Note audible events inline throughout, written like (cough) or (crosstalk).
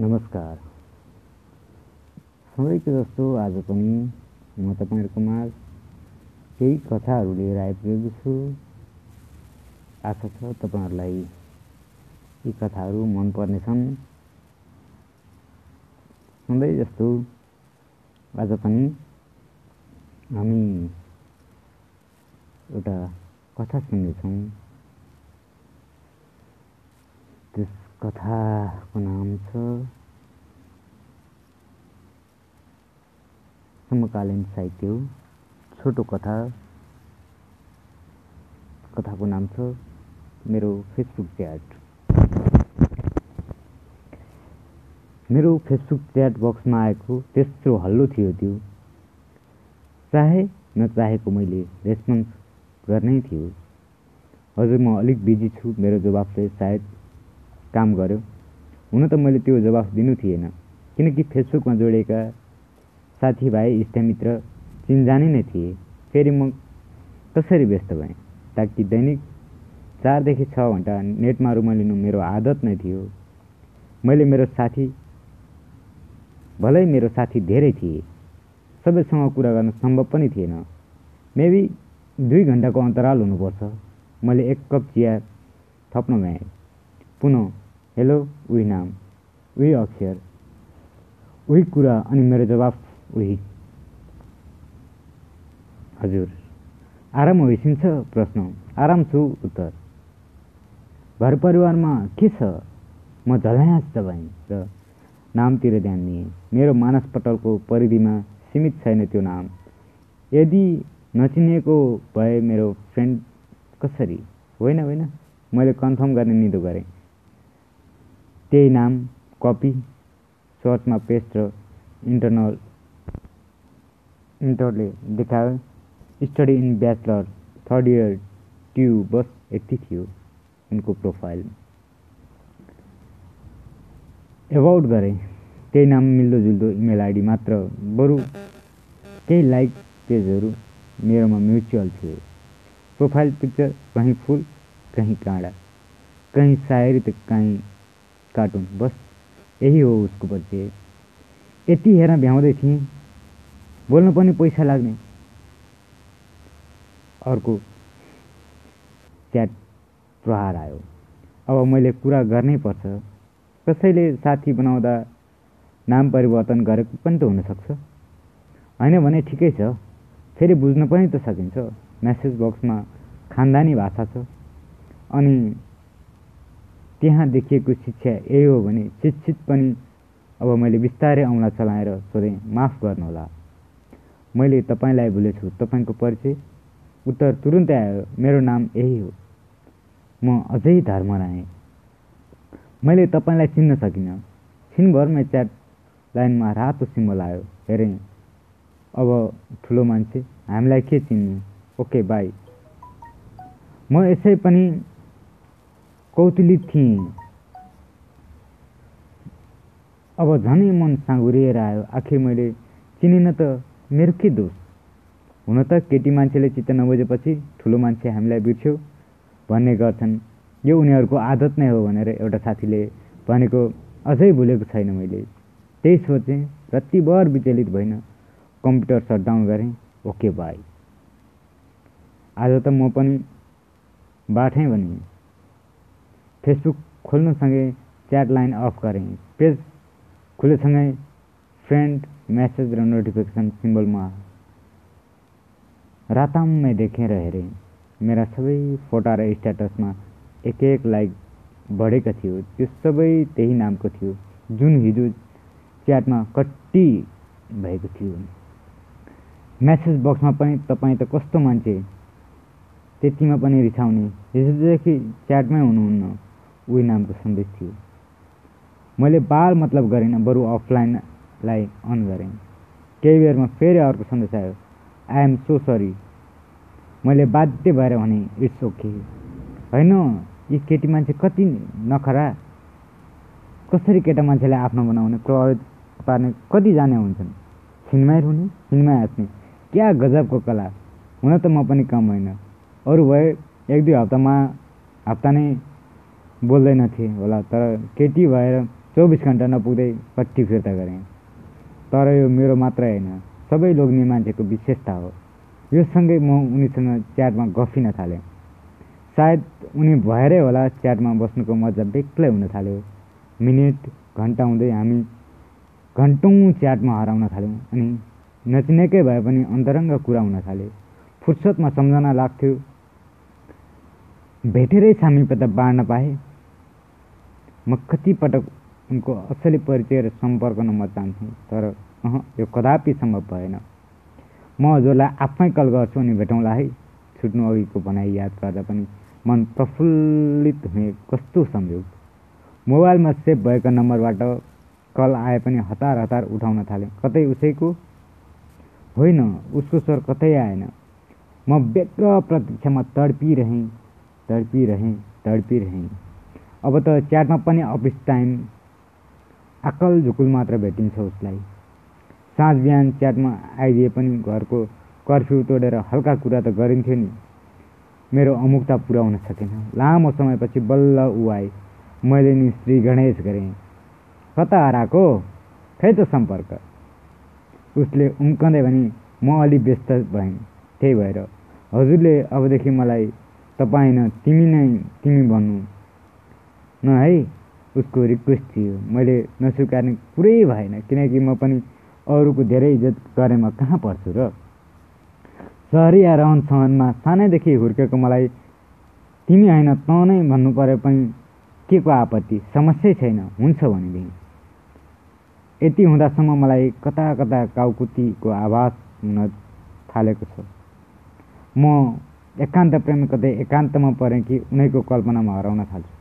नमस्कार। सधैँको जस्तो आज पनि म तपाईँहरूको माझ केही कथाहरू लिएर आइपुगेको छु। आशा छ तपाईँहरूलाई यी कथाहरू मनपर्नेछन्। सधैँ जस्तो आज पनि हामी एउटा कथा सुन्नेछौँ। त्यस कथाको नाम छ समकालीन साहित्य छोटो कथा। कथाको नाम छ मेरो फेसबुक च्याट मेरो फेसबुक च्याट बक्समा आएको तेस्रो हल्लो थियो त्यो। चाहे नचाहेको मैले रेस्पोन्स गर्नै थियो। हजुर म अलिक बिजी छु। मेरो जवाफले सायद काम गर्यो। हुन त मैले त्यो जवाफ दिनु थिएन। किनकि फेसबुकमा जोडिएका साथीभाइ इष्टमित्र चिन्जाने नै थिए। फेरि म कसरी व्यस्त भएँ? ताकि दैनिक चारदेखि छ घन्टा नेटमा रुमलिनु मेरो आदत नै थियो। मैले मेरो साथी भलै मेरो साथी धेरै थिए। सबैसँग कुरा गर्न सम्भव पनि थिएन। मेबी दुई घन्टाको अन्तराल हुनुपर्छ। मैले एक कप चिया थप्न गएँ। पुनः हेलो उही नाम उही अक्षर उही कुरा अनि मेरो जवाफ उही। हजुर आराम होइसिन्छ प्रश्न आराम छु उत्तर। घर परिवारमा के छ? म झल्यास तपाईँ र नामतिर ध्यान दिएँ। मेरो मानसपटलको परिधिमा सीमित छैन त्यो नाम। यदि नचिनिएको भए मेरो फ्रेन्ड कसरी? होइन होइन मैले कन्फर्म गर्ने निदो गरेँ। त्यही नाम कपी सर्चमा पेस्ट र इन्टरनल इन्टरले देखायो। Study in bachelor third year ट्यु बस यति थियो उनको प्रोफाइल। एभाउट गरेँ। त्यही नाम मिल्दोजुल्दो इमेल आइडी मात्र बरु। केही लाइक पेजहरू मेरोमा म्युचुअल थियो। प्रोफाइल पिक्चर कहीँ फुल कहीँ काँडा। कहीँ सायरी त कहीँ कार्टुन बस यही हो उसको परिचय यति हेर्न भ्याउँदै थिएँ। बोल्न पनि पैसा लाग्ने। अर्को च्याट प्रहार आयो। अब मैले कुरा गर्नै पर्छ। कसैले साथी बनाउँदा नाम परिवर्तन गरेको पनि त हुनसक्छ। होइन भने ठिकै छ। फेरि बुझ्न पनि त सकिन्छ। म्यासेज बक्समा खानदानी भाषा छ। अनि त्यहाँ देखिएको शिक्षा यही हो भने शिक्षित पनि अब मैले बिस्तारै औँला चलाएर सोधेँ माफ गर्नुहोला। मैले तपाईँलाई भुलेछु। तपाईँको परिचय उत्तर तुरुन्तै आयो। मेरो नाम यही हो। म अझै धर्म रहेँ मैले तपाईँलाई चिन्न सकिनँ। छिनभरमै च्याट लाइनमा रातो सिम्बल आयो। हेरेँ। अब ठुलो मान्छे हामीलाई के चिन्नु? Okay bye. म यसै पनि कौतुलित थिएँ अब झनै मन साँगुरिएर आयो। आखिर मैले चिनिन त मेरो के दोष? हुन त केटी मान्छेले चित्त नबुझेपछि ठुलो मान्छे हामीलाई बिर्स्यो भन्ने गर्छन्। यो उनीहरूको आदत नै हो भनेर एउटा साथीले भनेको अझै भुलेको छैन मैले। त्यही सोचेँ रत्तिभर विचलित भइन कम्प्युटर सटडाउन गरेँ। Okay bye. आज त म पनि बाठेँ भने फेसबुक खोल्नुसँगै च्याट लाइन अफ गरेँ। पेज खुलेसँगै फ्रेन्ड म्यासेज र नोटिफिकेसन सिम्बलमा राताम्मै देखेर हेरेँ। मेरा सबै फोटा र स्ट्याटसमा एक एक लाइक बढेका थियो। त्यो सबै त्यही नामको थियो। जुन हिजो च्याटमा कट्टी भएको थियो। म्यासेज बक्समा पनि तपाईँ त कस्तो मान्छे? त्यतिमा पनि रिसाउने। हिजोदेखि च्याटमै हुनुहुन्न। उही नामको सन्देश थियो। मैले बाल मतलब गरिनँ बरु अफलाइनलाई अन गरेँ केही बेरमा फेरि अर्को सन्देश आयो आई एम सो सरी मैले बाध्य भएर भने इट्स ओके होइन यी केटी मान्छे कति नखरा? कसरी केटा मान्छेलाई आफ्नो बनाउने प्रभावित पार्ने कति जाने हुन्छन्? छिनमाइ रुने छिनमाइ हाँस्ने। क्या गजबको कला? हुन त म पनि कम होइन। अरू भए एक दुई हप्तामा हप्ता नै बोल्दैनथे होला तर केटी भएर चौबिस घन्टा नपुग्दै पट्टि फिर्ता गरेँ। तर यो मेरो मात्रै होइन सबै लोग्ने मान्छेको विशेषता हो। यो सँगै म उनीसँग च्याटमा गफिन थालेँ। सायद उनी भएरै होला च्याटमा बस्नुको मजा बेग्लै हुन थाल्यो। मिनेट घन्टा हुँदै हामी घन्टौँ च्याटमा हराउन थाल्यौँ अनि नचिनेकै भए पनि अन्तरङ्ग कुरा हुन थाल्यो। फुर्सदमा सम्झना लाग्थ्यो। भेटेरै सामिप्यता बाँड्न पाएँ। म कतिपटक उनको असली परिचय र सम्पर्क नम्बर चाहन्थेँ तर अह यो कदापि सम्भव भएन। म हजुरलाई आफै कल गर्छु अनि भेटौँला है। छुट्नु अघिको भनाइ याद गर्दा पनि मन प्रफुल्लित हुने कस्तो सम्झौ मोबाइलमा सेभ भएका नम्बरबाट कल आए पनि हतार हतार उठाउन थालेँ। कतै उसैको? होइन उसको स्वर कतै आएन। म व्यग्र प्रतीक्षामा तडपिरहेँ तडपिरहेँ तडपिरहेँ। अब त च्याटमा पनि अफिस टाइम। आकल झुकुल मात्र भेटिन्छ उसलाई। साँझ बिहान च्याटमा आइदिए पनि घरको कर्फ्यू तोडेर हल्का कुरा त गरिन्थ्यो नि। मेरो अमुकता पुरा हुन सकेन। लामो समयपछि बल्ल ऊ मैले नि श्री गणेश गरेँ। कता हराएको? खै त सम्पर्क? उसले उम्कँदै भने म अलि व्यस्त भएँ। त्यही भएर। हजुरले अबदेखि मलाई तपाईँ न तिमी नै तिमी भन्नु। न है उसको रिक्वेस्ट थियो। मैले नस्वीकार्ने कुरै भएन किनकि म पनि अरूको धेरै इज्जत गरेमा कहाँ पर्छु र? सहरी या रहन सहनमा सानैदेखि हुर्केको मलाई तिमी होइन त नै भन्नु परे पनि के को आपत्ति? समस्या छैन हुन्छ भनेदेखि। यति हुँदासम्म मलाई कता कता काउकुतीको आवाज हुन थालेको छ। म एकान्त प्रेमी कतै एकान्तमा परेँ कि उनैको कल्पनामा हराउन थाल्छु।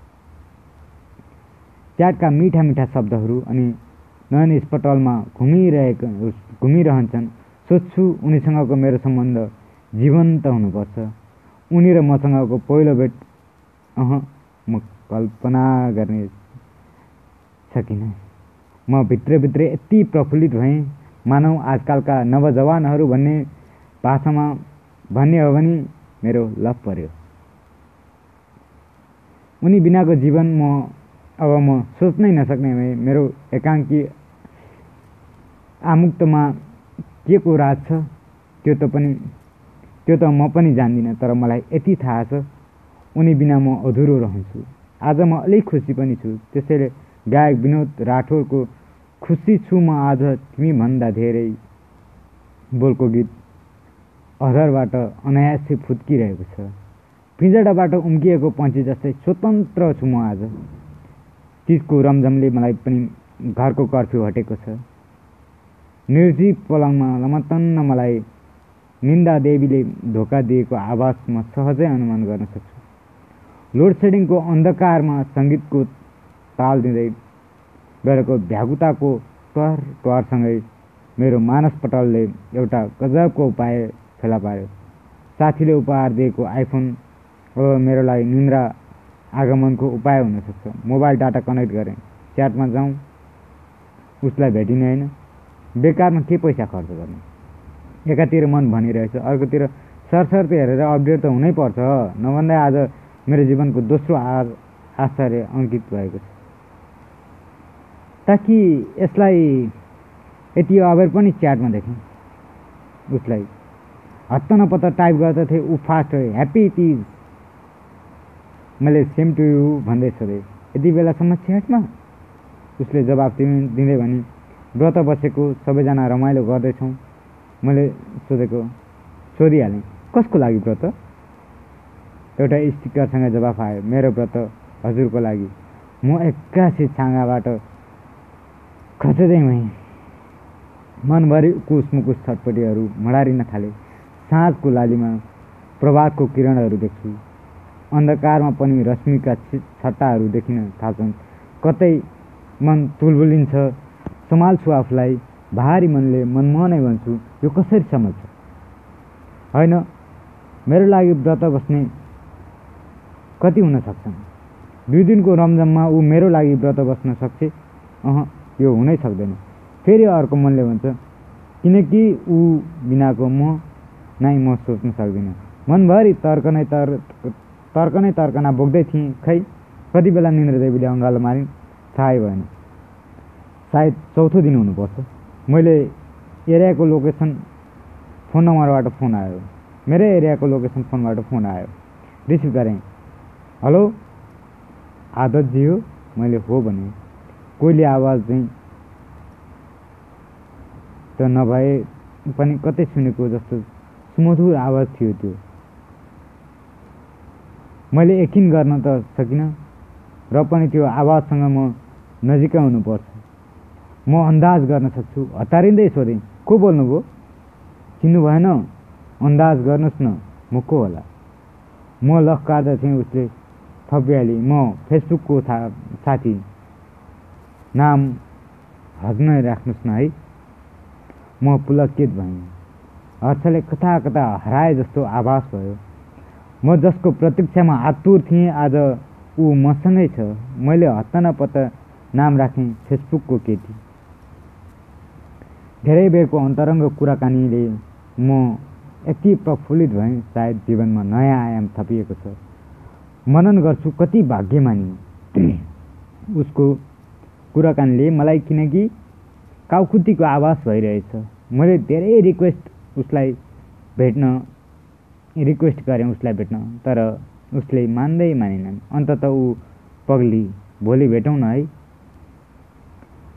च्याटका मिठा मिठा शब्दहरू अनि नयन स्पटलमा घुमिरहेको घुमिरहन्छन्। सोध्छु उनीसँगको मेरो सम्बन्ध जीवन्त हुनुपर्छ। उनी र मसँगको पहिलो भेट अह म कल्पना गर्ने सकिनँ। म भित्रभित्रै यति प्रफुल्लित भएँ मानौ आजकलका नवजवानहरू भन्ने भाषामा भन्ने हो भने मेरो लभ पर्यो। उनी बिनाको जीवन म अब म सोच्नै नसक्ने भए मेरो एकाङ्की आमुक्तमा के को राज छ त्यो त पनि त्यो त म पनि जान्दिनँ तर मलाई यति थाहा छ उनी बिना म अधुरो रहन्छु। आज म अलिक खुसी पनि छु। त्यसैले गायक विनोद राठोरको खुसी छु म आज तिमी भन्दा धेरै बोलको गीत अधरबाट अनायासै फुत्किरहेको छ। पिँजडाबाट उम्किएको पन्छी जस्तै स्वतन्त्र छु म आज। तिजको रमझमले मलाई पनि घरको कर्फ्यू हटेको छ। निर्जीव पलङमा लमतन्न मलाई निन्दा देवीले धोका दिएको आवाज म सहजै अनुमान गर्न सक्छु। लोड सेडिङको अन्धकारमा सङ्गीतको ताल दिँदै गरेको भ्यागुताको टहर टहरसँगै मेरो मानस पटलले एउटा गजबको उपाय फेला पार्यो साथीले उपहार दिएको आइफोन अब मेरो लागि निन्द्रा आगमनको उपाय हुनसक्छ मोबाइल डाटा कनेक्ट गरेँ। च्याटमा जाउँ। उसलाई भेटिने होइन। बेकारमा के पैसा खर्च गर्ने? एकातिर मन भनिरहेछ। अर्कोतिर सरसर्ती हेरेर अपडेट त हुनैपर्छ नभन्दा आज मेरो जीवनको दोस्रो आ आश्चर्य अङ्कित भएको छ। ताकि यसलाई यति अबेर पनि च्याटमा देखेँ? उसलाई हत्त नपत्त टाइप गर्दथे ऊ फास्ट ह्याप्पी तिज मैले सेम टु यु भन्दै सोधेँ यति बेलासम्म च्याटमा उसले जवाब दिँदै भने व्रत बसेको सबैजना रमाइलो गर्दैछौँ। मैले सोधेको सोधिहालेँ कसको लागि व्रत? एउटा स्टिकरसँग जवाफ आयो मेरो व्रत हजुरको लागि। म एक्कासी छाँगाबाट खसेँदै भएँ मनभरि कुस मुकुस छटपटीहरू मडारिन थाले। साँझको लालीमा प्रभातको किरणहरू देख्छु अन्धकारमा पनि रश्मिका छट्टाहरू देखिन थाल्छन्। कतै मन तुलबुलिन्छ। सम्हाल्छु आफूलाई। भारी मनले मनमनै भन्छु यो कसरी सम्हाल्छ होइन मेरो लागि व्रत बस्ने कति हुन सक्छन्? दुई दिनको रमझममा ऊ मेरो लागि व्रत बस्न सक्छ? अह यो हुनै सक्दैन। फेरि अर्को मनले भन्छ किनकि ऊ बिनाको म नै म सोच्न सक्दिनँ। मनभरि तर्कनै तर तर्कनै तर्कना बोक्दै थिएँ। खै? कति बेला निन्द्र देवीले अङ्गालो मारिन्? थाहै भएन। सायद चौथो दिन हुनुपर्छ। मैले एरियाको लोकेसन फोन नम्बरबाट फोन आयो। मेरै एरियाको लोकेसन फोनबाट फोन आयो। रिसिभ गरेँ। हेलो? आदतजी हो मैले हो भने कोहीले आवाज चाहिँ त नभए पनि कतै सुनेको जस्तो सुमधुर आवाज थियो त्यो। मैले यकिन गर्न त सकिनँ र पनि त्यो आवाजसँग म नजिकै हुनुपर्छ। म अन्दाज गर्न सक्छु। हतारिँदै सोधेँ को बोल्नुभयो चिन्नु भएन। अन्दाज गर्नुहोस् न म को होला? म लखकार्दा थिएँ उसले थपिहालेँ म फेसबुकको साथी। नाम हजमै राख्नुहोस् न है। म पुलकित भएँ। हर्षले कता कता हराए जस्तो आभास भयो। म जसको प्रतीक्षामा आतुर थिएँ आज ऊ मसँगै छ। मैले हत्ता नपत्ता नाम राखेँ फेसबुकको केटी। धेरै बेरको अन्तरङ्ग कुराकानीले म यति प्रफुल्लित भएँ सायद जीवनमा नयाँ आयाम थपिएको छ। मनन गर्छु कति भाग्यमानी। (clears throat) उसको कुराकानीले मलाई किनकि काउकुतीको आवाज भइरहेछ। मैले धेरै रिक्वेस्ट उसलाई भेट्न रिक्वेस्ट गरेँ उसलाई भेट्न तर उसले मान्दै मानेनन्। अन्तत ऊ पग्ली भोलि भेटौँ न है।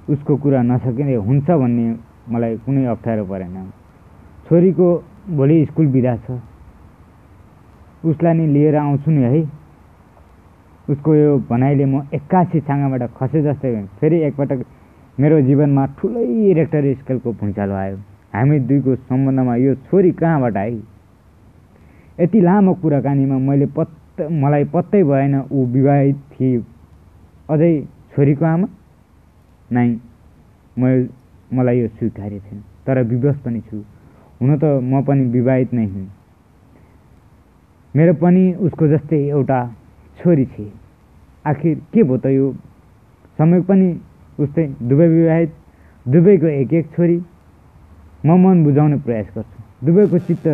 उसको कुरा नसकिने हुन्छ भन्ने मलाई कुनै अप्ठ्यारो परेन। छोरीको भोलि स्कुल बिदा छ। उसलाई नि लिएर आउँछु नि है। उसको यो भनाइले म एक्कासी छाँगाबाट खसे जस्तै फेरि एकपटक मेरो जीवनमा ठुलै रेक्टर स्केलको भुइँचालो आयो। हामी दुईको सम्बन्धमा यो छोरी कहाँबाट आई? यति लामो कुराकानीमा मैले पत्त मलाई पत्तै भएन ऊ विवाहित थिए। अझै छोरीको आमा? नै म मलाई यो स्वीकार्य थिएन तर विवश पनि छु। हुन त म पनि विवाहित नै हुँ। मेरो पनि उसको जस्तै एउटा छोरी थिए। आखिर के भयो त यो? समय पनि उस्तै दुवै विवाहित दुवैको एक एक छोरी। म मन बुझाउने प्रयास गर्छु। दुवैको चित्त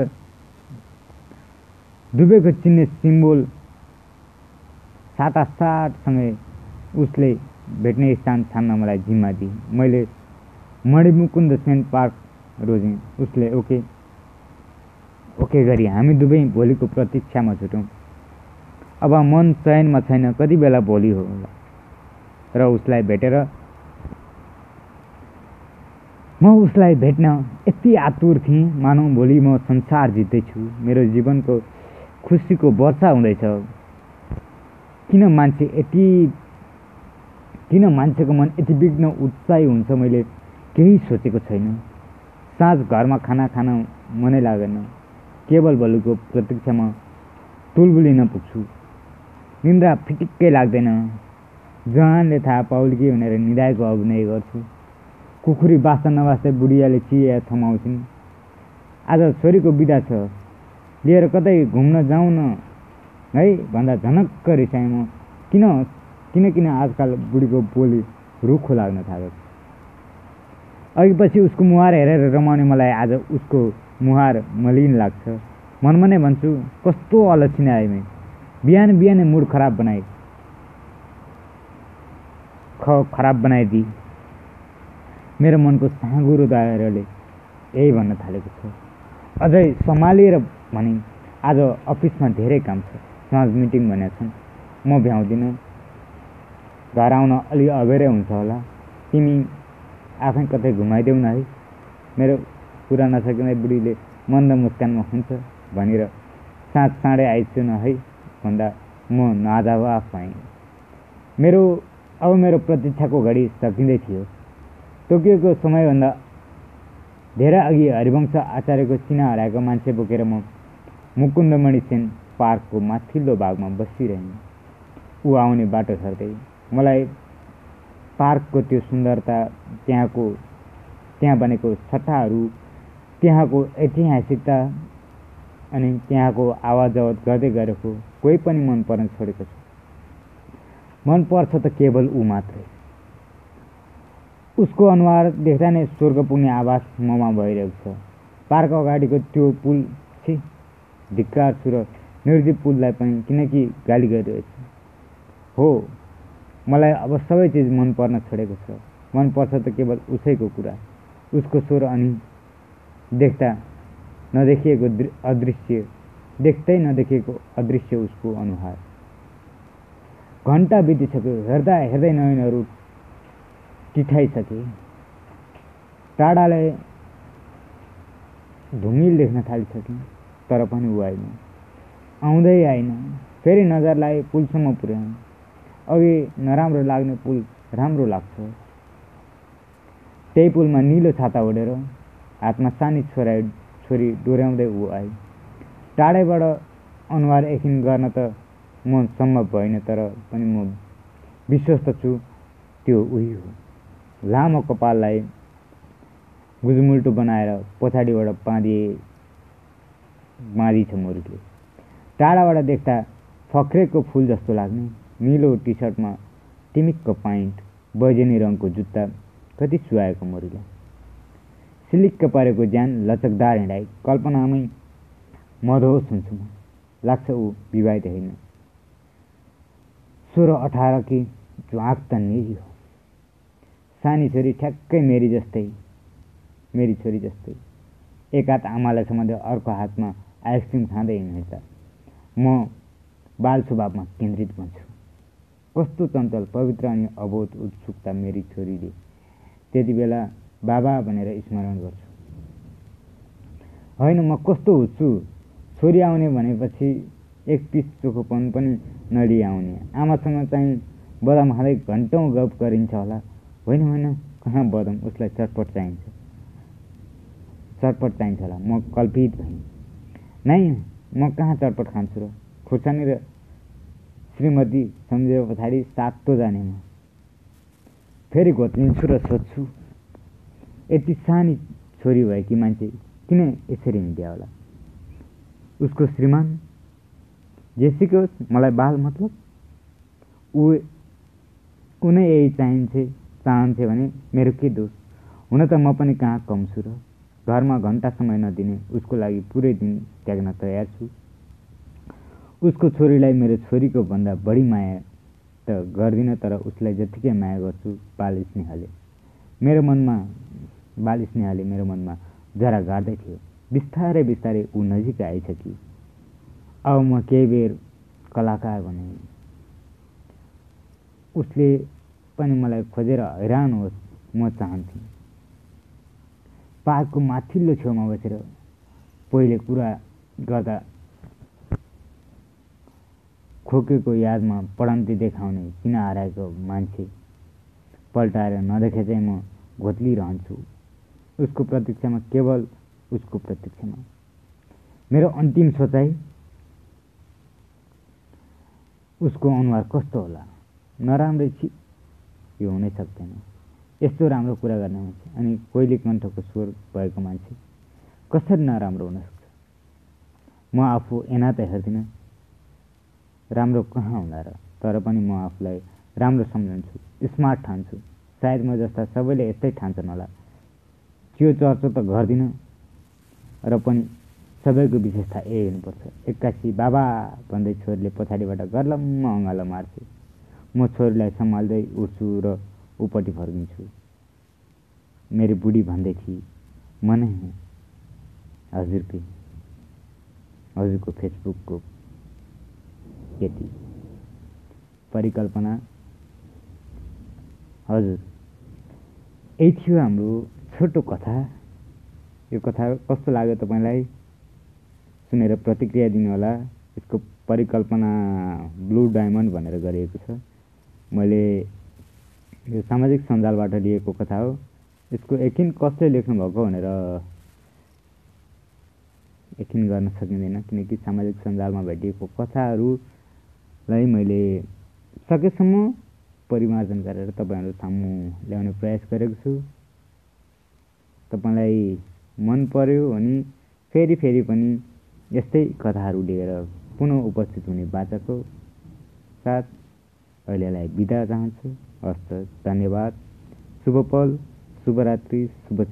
दुबईको चिन्ने सिम्बोल साटासाटसँगै उसले भेट्ने स्थान छान्न मलाई जिम्मा दिए। मैले मणिमुकुन्द सेन पार्क रोजेँ। उसले ओके ओके गरी हामी दुवै भोलिको प्रतीक्षामा छुट्यौँ अब मन चयनमा छैन कति बेला भोलि होला र उसलाई भेटेर म उसलाई भेट्न यति आतुर थिएँ। मानौ भोलि म संसार जित्दैछु। मेरो जीवनको खुसीको वर्षा हुँदैछ। किन मान्छे यति किन मान्छेको मन यति विघ्न उत्साही हुन्छ मैले केही सोचेको छैन। साँझ घरमा खाना खान मनै लागेन। केवल भलुको प्रतीक्षामा तुलबुलिन पुग्छु निन्द्रा फिटिक्कै लाग्दैन। जहानले थाहा पाउल्की भनेर निधाएको अभिनय गर्छु। कुखुरी बाँच्दा नबाँच्दै बुढियाले चिया थमाउँछिन्। आज छोरीको बिदा छ। लिएर कतै घुम्न जाउँ न है? भन्दा झनक्क रिसाएँ म। किन? किन किन आजकल बुढीको बोली रुखो लाग्न थाल्यो। अघिपछि उसको मुहार हेरेर रमाउने मलाई आज उसको मुहार मलिन लाग्छ। मनमा नै भन्छु कस्तो अलक्षिने मै बिहान बिहानै मुड खराब बनाए ख खराब बनाइदिए मेरो मनको साँगुरो दायरले यही भन्न थालेको छ। अझै सम्हालिएर भने आज अफिसमा धेरै काम छ। साँझ मिटिङ भनेको छन्। म भ्याउँदिनँ। घर आउन अलि अबेरै हुन्छ होला। तिमी आफै कतै घुमाइदेऊ न है। मेरो कुरा नसकिँदै बुढीले मन्द मुस्कानमा हुन्छ भनेर साँझ साँडै आइछु न है भन्दा म नाजावाफ भएँ। मेरो अब मेरो प्रतीक्षाको घडी सकिँदै थियो। तोकिएको समयभन्दा धेरै अघि हरिवंश आचार्यको चिना हराएको मान्छे बोकेर म मुकुन्दमणि सेन पार्कको माथिल्लो भागमा बसिरहेँ। ऊ आउने बाटो छर्दै मलाई पार्कको त्यो सुन्दरता त्यहाँको त्यहाँ बनेको सट्टाहरू त्यहाँको ऐतिहासिकता अनि त्यहाँको आवाजावत गर्दै गरेको कोही पनि मन पर्न छोडेको छ। मन पर्छ त केवल ऊ मात्रै। उसको अनुहार देख्दा नै स्वर्ग पुग्ने आवाज ममा भइरहेको छ। पार्क अगाडिको त्यो पुल छि। धिक्कार छु र निर्जीव पुललाई पनि किनकि गाली गरिरहेछु। हो मलाई अब सबै चिज मन पर्न छोडेको छ। मनपर्छ त केवल उसैको कुरा उसको स्वर अनि देख्दा नदेखिएको अदृश्य देख्दै नदेखेको अदृश्य उसको अनुहार। घन्टा बितिसक्यो हेर्दा हेर्दै नयनहरू टिठाइसके। टाढालाई धुमिल देख्न थालिसके। तर पनि ऊ आइन आउँदै आइन फेरि नजरलाई पुलसम्म पुर्याउँ अघि नराम्रो लाग्ने पुल राम्रो लाग्छ त्यही पुलमा निलो छाता ओढेर हातमा सानी छोरा छोरी डोर्याउँदै ऊ आए। टाढैबाट अनुहार एकछिन गर्न त म सम्भव भएन तर पनि म विश्वस्त छु त्यो उही हो। लामो कपाललाई गुजमुल्टो बनाएर पछाडिबाट बाँधिए बाँधिछ मुरुले। टाढाबाट देख्दा फक्रेको फुल जस्तो लाग्ने। निलो टी सर्टमा टिमिक्क पाइन्ट बैजनी रङको जुत्ता कति सुहाएको मुरुले। सिलिक्क परेको ज्यान लचकदार हिँडाइ कल्पनामै मधोस हुन्छु म। लाग्छ ऊ विवाहित होइन। सोह्र अठार कि झ्वाक त निजी हो। सानी छोरी ठ्याक्कै मेरी जस्तै। मेरी छोरी जस्तै। एक हात आमालाई समातेर अर्को हातमा आइसक्रिम खाँदै हिँड्छ म बाल स्वभावमा केन्द्रित भन्छु कस्तो चञ्चल पवित्र अनि अबोध उत्सुकता मेरी छोरीले त्यति बेला बाबा भनेर स्मरण गर्छु। होइन म कस्तो हुन्छु? छोरी आउने भनेपछि एक पिस चोखोपन पनि नडी आउने। आमासँग चाहिँ बदाम खाँदै घन्टौँ गफ गरिन्छ होला। होइन होइन कहाँ बदाम? उसलाई चटपट चाहिन्छ। चटपट चाहिन्छ होला। म कल्पित भएँ। नै म कहाँ चटपट खान्छु र खुर्सानी र श्रीमती सम्झेर पछाडि सातो जाने म फेरि घोत्लिन्छु र सोध्छु यति सानी छोरी भएकी मान्छे किन यसरी हिँड्या होला उसको श्रीमान जेसुकै होस् मलाई बाल मतलब? ऊ कुनै यही चाहिन्छ चाहन्थे भने मेरो के दोष हुन त म पनि कहाँ कम छु र घरमा घन्टा समय नदिने उसको लागि पुरै दिन त्याग्न तयार छु। उसको छोरीलाई मेरो छोरीको भन्दा बढी माया त गर्दिनँ तर उसलाई जतिकै माया गर्छु बाल स्नेहले मेरो मनमा बाल स्नेहले मेरो मनमा जरा गाड्दै थियो। बिस्तारै बिस्तारै ऊ नजिक आएछ कि। अब म केही बेर कलाकार भने उसले पनि मलाई खोजेर हैरान होस् म चाहन्थेँ। पार्कको माथिल्लो छेउमा बसेर पहिले कुरा गर्दा खोकेको यादमा पढन्ती देखाउने किन हराएको मान्छे पल्टाएर नदेखे चाहिँ म घोत्लिरहन्छु। उसको प्रतीक्षामा केवल उसको प्रतीक्षामा। मेरो अन्तिम सोचाइ उसको अनुहार कस्तो होला? नराम्रै छि यो हुनै सक्दैन। यस्तो राम्रो कुरा गर्ने मान्छे। अनि कोइली कण्ठको स्वर भएको मान्छे कसरी नराम्रो हुनसक्छ? म आफू एना त हेर्दिनँ। राम्रो कहाँ होला र? तर पनि म आफूलाई राम्रो सम्झन्छु स्मार्ट ठान्छु। सायद म जस्ता सबैले यस्तै ठान्छन् होला। त्यो चर्चा त गर्दिनँ। र पनि सबैको विशेषता ए हुनुपर्छ। एक्कासी बाबा भन्दै छोरीले पछाडिबाट गर्लम्म अँगालो मार्छु म छोरीलाई सम्हाल्दै उठ्छु र ऊपट्टि फर्किन्छु मेरो बुढी भन्दै थिए म नै हुँ हजुरकै हजुरको फेसबुकको केटी परिकल्पना हजुर यही थियो हाम्रो छोटो कथा। यो कथा कस्तो लाग्यो तपाईँलाई? सुनेर प्रतिक्रिया दिनुहोला। यसको परिकल्पना ब्लु डायमन्ड भनेर गरिएको छ। मैले यो सामाजिक सञ्जालबाट लिएको कथा हो। यसको यकिन कसले लेख्नुभएको भनेर यकिन गर्न सकिँदैन किनकि सामाजिक सञ्जालमा भेटिएको कथाहरूलाई मैले सकेसम्म परिमार्जन गरेर तपाईँहरू सामु ल्याउने प्रयास गरेको छु। तपाईँलाई मन पर्यो भने फेरि फेरि पनि यस्तै कथाहरू लिएर पुनः उपस्थित हुने बाचाको साथ अहिलेलाई बिदा चाहन्छु। हस्त धन्यवाद। शुभ पल शुभरात्रि शुभ